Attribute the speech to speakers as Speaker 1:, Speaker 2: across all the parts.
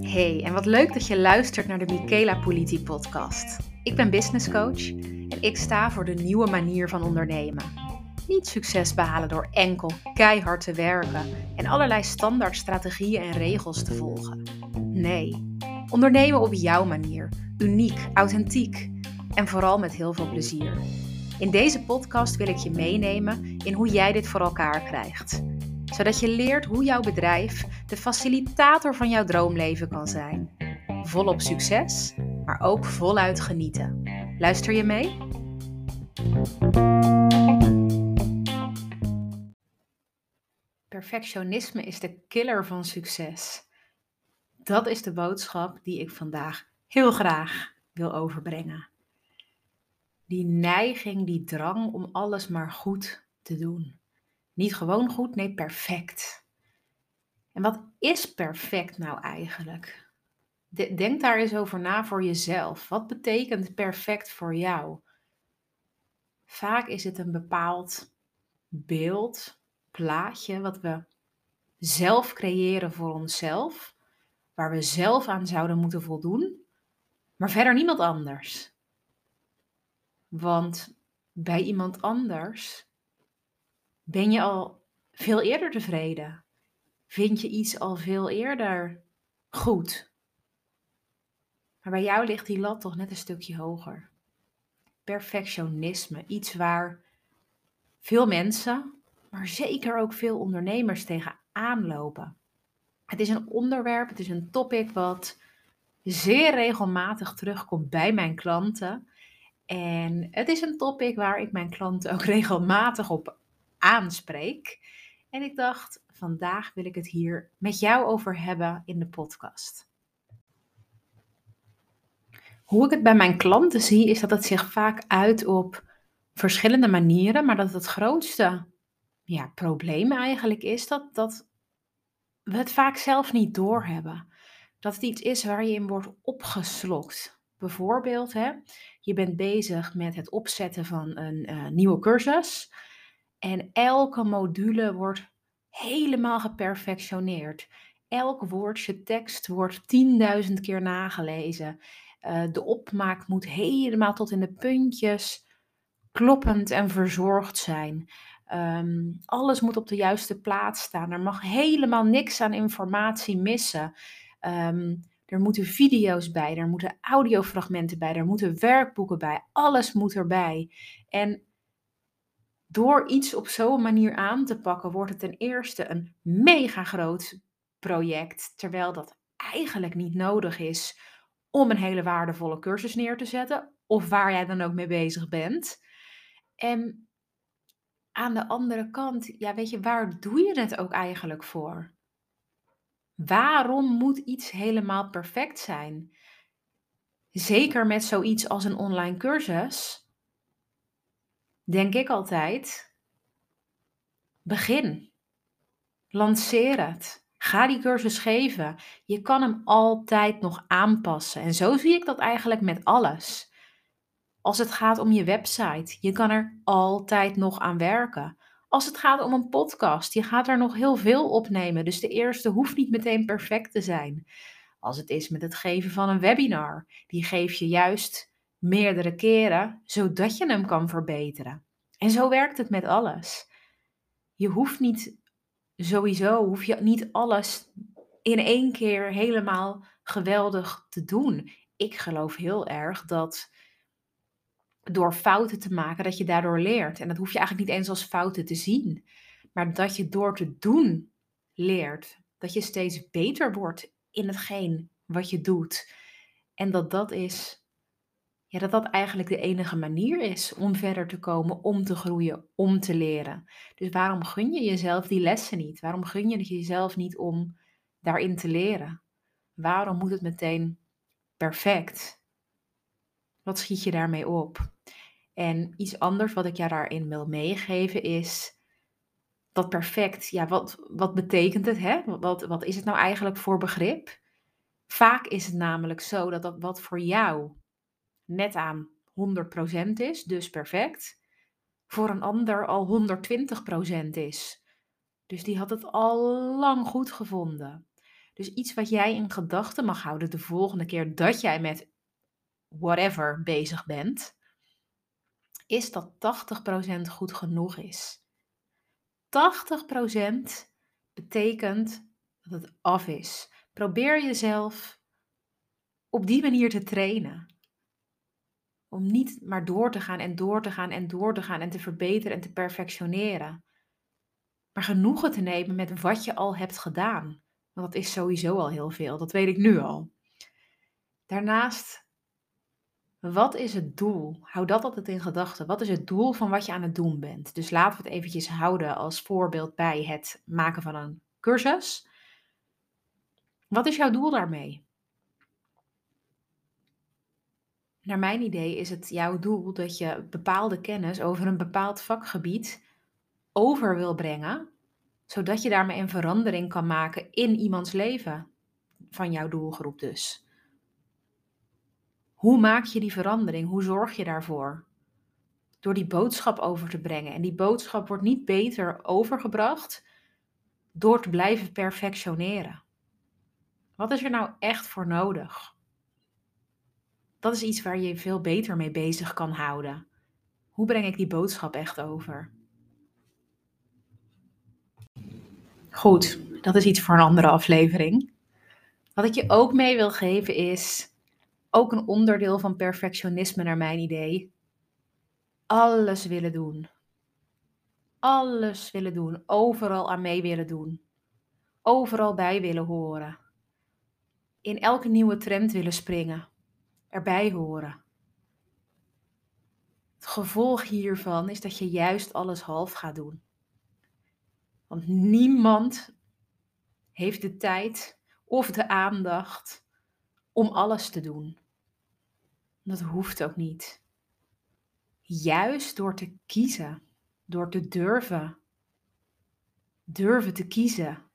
Speaker 1: Hey, en wat leuk dat je luistert naar de Michaela Politi podcast. Ik ben business coach en ik sta voor de nieuwe manier van ondernemen. Niet succes behalen door enkel keihard te werken en allerlei standaard strategieën en regels te volgen. Nee, ondernemen op jouw manier, uniek, authentiek en vooral met heel veel plezier. In deze podcast wil ik je meenemen in hoe jij dit voor elkaar krijgt zodat je leert hoe jouw bedrijf de facilitator van jouw droomleven kan zijn. Volop succes, maar ook voluit genieten. Luister je mee? Perfectionisme is de killer van succes. Dat is de boodschap die ik vandaag heel graag wil overbrengen. Die neiging, die drang om alles maar goed te doen. Niet gewoon goed, nee, perfect. En wat is perfect nou eigenlijk? Denk daar eens over na voor jezelf. Wat betekent perfect voor jou? Vaak is het een bepaald beeld, plaatje, wat we zelf creëren voor onszelf, waar we zelf aan zouden moeten voldoen, maar verder niemand anders. Want bij iemand anders ben je al veel eerder tevreden? Vind je iets al veel eerder goed? Maar bij jou ligt die lat toch net een stukje hoger. Perfectionisme, iets waar veel mensen, maar zeker ook veel ondernemers tegenaan lopen. Het is een onderwerp, het is een topic wat zeer regelmatig terugkomt bij mijn klanten. En het is een topic waar ik mijn klanten ook regelmatig op aanspreek. En ik dacht, vandaag wil ik het hier met jou over hebben in de podcast. Hoe ik het bij mijn klanten zie, is dat het zich vaak uit op verschillende manieren, maar dat het grootste ja, probleem eigenlijk is dat, dat we het vaak zelf niet doorhebben. Dat het iets is waar je in wordt opgeslokt. Bijvoorbeeld, hè, je bent bezig met het opzetten van een uh, nieuwe cursus. En elke module wordt helemaal geperfectioneerd. Elk woordje tekst wordt 10.000 keer nagelezen. Uh, de opmaak moet helemaal tot in de puntjes kloppend en verzorgd zijn. Um, alles moet op de juiste plaats staan. Er mag helemaal niks aan informatie missen. Um, er moeten video's bij, er moeten audiofragmenten bij, er moeten werkboeken bij. Alles moet erbij. En door iets op zo'n manier aan te pakken, wordt het ten eerste een mega groot project, terwijl dat eigenlijk niet nodig is om een hele waardevolle cursus neer te zetten, of waar jij dan ook mee bezig bent. En aan de andere kant, ja, weet je, waar doe je het ook eigenlijk voor? Waarom moet iets helemaal perfect zijn? Zeker met zoiets als een online cursus denk ik altijd, begin. Lanceer het. Ga die cursus geven. Je kan hem altijd nog aanpassen. En zo zie ik dat eigenlijk met alles. Als het gaat om je website, je kan er altijd nog aan werken. Als het gaat om een podcast, je gaat er nog heel veel opnemen. Dus de eerste hoeft niet meteen perfect te zijn. Als het is met het geven van een webinar, die geef je juist meerdere keren, zodat je hem kan verbeteren. En zo werkt het met alles. Je hoeft niet, sowieso hoef je niet alles in één keer helemaal geweldig te doen. Ik geloof heel erg dat door fouten te maken, dat je daardoor leert. En dat hoef je eigenlijk niet eens als fouten te zien. Maar dat je door te doen leert. Dat je steeds beter wordt in hetgeen wat je doet. En dat dat is ja, dat dat eigenlijk de enige manier is om verder te komen, om te groeien, om te leren. Dus waarom gun je jezelf die lessen niet? Waarom gun je jezelf niet om daarin te leren? Waarom moet het meteen perfect? Wat schiet je daarmee op? En iets anders wat ik jou daarin wil meegeven is dat perfect, ja, wat, wat betekent het? Hè? Wat, wat is het nou eigenlijk voor begrip? Vaak is het namelijk zo dat dat wat voor jou net aan 100% is, dus perfect, voor een ander al 120% is. Dus die had het al lang goed gevonden. Dus iets wat jij in gedachten mag houden de volgende keer dat jij met whatever bezig bent, is dat 80% goed genoeg is. 80% betekent dat het af is. Probeer jezelf op die manier te trainen. Om niet maar door te gaan en door te gaan en door te gaan en te verbeteren en te perfectioneren. Maar genoegen te nemen met wat je al hebt gedaan. Want dat is sowieso al heel veel, dat weet ik nu al. Daarnaast, wat is het doel? Hou dat altijd in gedachten. Wat is het doel van wat je aan het doen bent? Dus laten we het eventjes houden als voorbeeld bij het maken van een cursus. Wat is jouw doel daarmee? Naar mijn idee is het jouw doel dat je bepaalde kennis over een bepaald vakgebied over wil brengen, zodat je daarmee een verandering kan maken in iemands leven van jouw doelgroep dus. Hoe maak je die verandering? Hoe zorg je daarvoor? Door die boodschap over te brengen. En die boodschap wordt niet beter overgebracht door te blijven perfectioneren. Wat is er nou echt voor nodig? Dat is iets waar je veel beter mee bezig kan houden. Hoe breng ik die boodschap echt over? Goed, dat is iets voor een andere aflevering. Wat ik je ook mee wil geven is ook een onderdeel van perfectionisme naar mijn idee. Alles willen doen. Alles willen doen, overal aan mee willen doen. Overal bij willen horen. In elke nieuwe trend willen springen. Erbij horen. Het gevolg hiervan is dat je juist alles half gaat doen. Want niemand heeft de tijd of de aandacht om alles te doen. Dat hoeft ook niet. Juist door te kiezen, door te durven, durven te kiezen,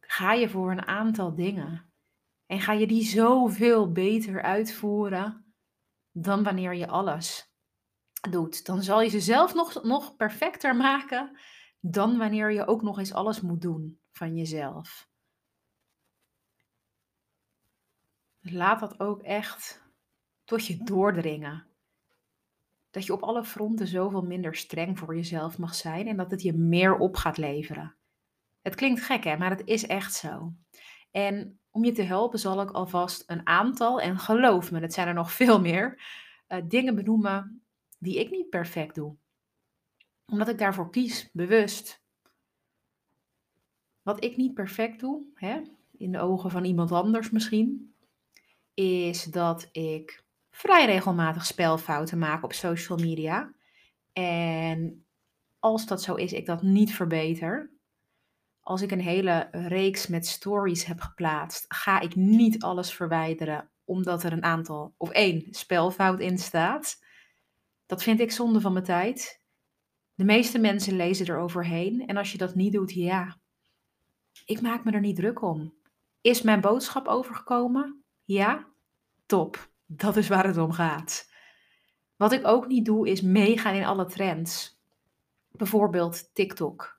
Speaker 1: ga je voor een aantal dingen. En ga je die zoveel beter uitvoeren dan wanneer je alles doet. Dan zal je ze zelf nog, nog perfecter maken dan wanneer je ook nog eens alles moet doen van jezelf. Dus laat dat ook echt tot je doordringen. Dat je op alle fronten zoveel minder streng voor jezelf mag zijn en dat het je meer op gaat leveren. Het klinkt gek hè, maar het is echt zo. En om je te helpen zal ik alvast een aantal, en geloof me, het zijn er nog veel meer, uh, dingen benoemen die ik niet perfect doe. Omdat ik daarvoor kies, bewust. Wat ik niet perfect doe, hè, in de ogen van iemand anders misschien, is dat ik vrij regelmatig spelfouten maak op social media. En als dat zo is, ik dat niet verbeter. Als ik een hele reeks met stories heb geplaatst, ga ik niet alles verwijderen omdat er een aantal of één spelfout in staat. Dat vind ik zonde van mijn tijd. De meeste mensen lezen er overheen en als je dat niet doet, ja, ik maak me er niet druk om. Is mijn boodschap overgekomen? Ja, top. Dat is waar het om gaat. Wat ik ook niet doe, is meegaan in alle trends. Bijvoorbeeld TikTok.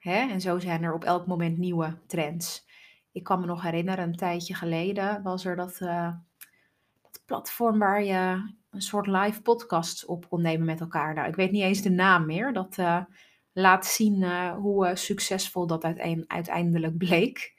Speaker 1: Hè? En zo zijn er op elk moment nieuwe trends. Ik kan me nog herinneren, een tijdje geleden was er dat, uh, dat platform waar je een soort live podcast op kon nemen met elkaar. Nou, ik weet niet eens de naam meer. Dat uh, laat zien uh, hoe succesvol dat uiteindelijk bleek.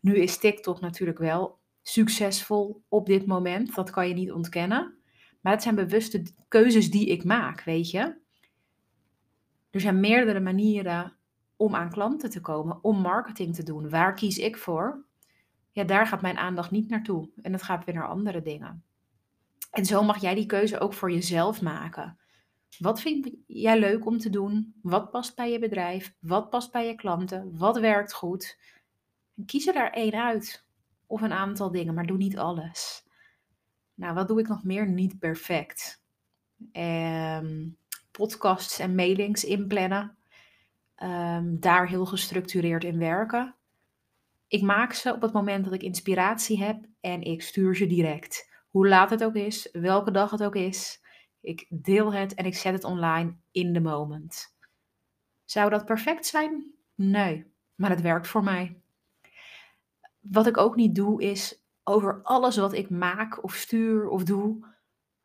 Speaker 1: Nu is TikTok natuurlijk wel succesvol op dit moment. Dat kan je niet ontkennen. Maar het zijn bewuste keuzes die ik maak, weet je. Er zijn meerdere manieren om aan klanten te komen, om marketing te doen. Waar kies ik voor? Ja, daar gaat mijn aandacht niet naartoe. En het gaat weer naar andere dingen. En zo mag jij die keuze ook voor jezelf maken. Wat vind jij leuk om te doen? Wat past bij je bedrijf? Wat past bij je klanten? Wat werkt goed? Kies er daar één uit of een aantal dingen, maar doe niet alles. Nou, wat doe ik nog meer niet perfect? Um, podcasts en mailings inplannen. Um, daar heel gestructureerd in werken. Ik maak ze op het moment dat ik inspiratie heb en ik stuur ze direct. Hoe laat het ook is, welke dag het ook is. Ik deel het en ik zet het online in de moment. Zou dat perfect zijn? Nee, maar het werkt voor mij. Wat ik ook niet doe is over alles wat ik maak of stuur of doe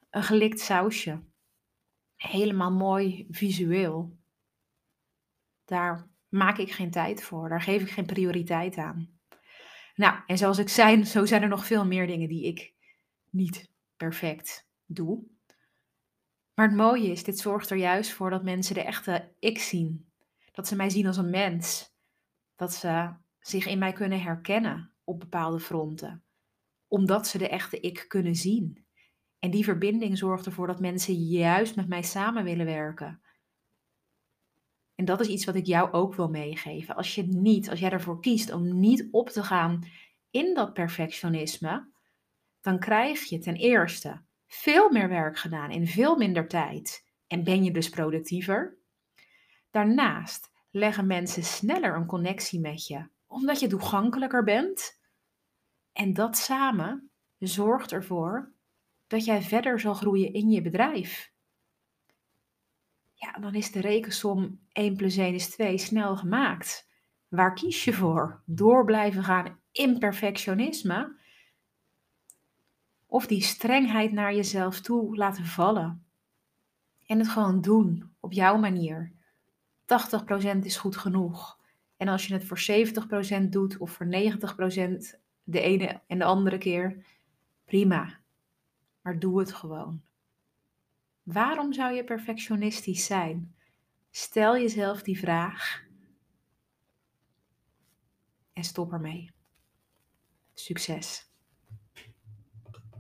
Speaker 1: een gelikt sausje. Helemaal mooi visueel. Daar maak ik geen tijd voor. Daar geef ik geen prioriteit aan. Nou, en zoals ik zei, zo zijn er nog veel meer dingen die ik niet perfect doe. Maar het mooie is, dit zorgt er juist voor dat mensen de echte ik zien. Dat ze mij zien als een mens. Dat ze zich in mij kunnen herkennen op bepaalde fronten. Omdat ze de echte ik kunnen zien. En die verbinding zorgt ervoor dat mensen juist met mij samen willen werken. En dat is iets wat ik jou ook wil meegeven. Als je niet, als jij ervoor kiest om niet op te gaan in dat perfectionisme, dan krijg je ten eerste veel meer werk gedaan in veel minder tijd en ben je dus productiever. Daarnaast leggen mensen sneller een connectie met je, omdat je toegankelijker bent. En dat samen zorgt ervoor dat jij verder zal groeien in je bedrijf. Ja, dan is de rekensom 1 plus 1 is 2 snel gemaakt. Waar kies je voor? Door blijven gaan in perfectionisme? Of die strengheid naar jezelf toe laten vallen? En het gewoon doen op jouw manier. 80% is goed genoeg. En als je het voor 70% doet of voor 90% de ene en de andere keer, prima. Maar doe het gewoon. Waarom zou je perfectionistisch zijn? Stel jezelf die vraag en stop ermee. Succes!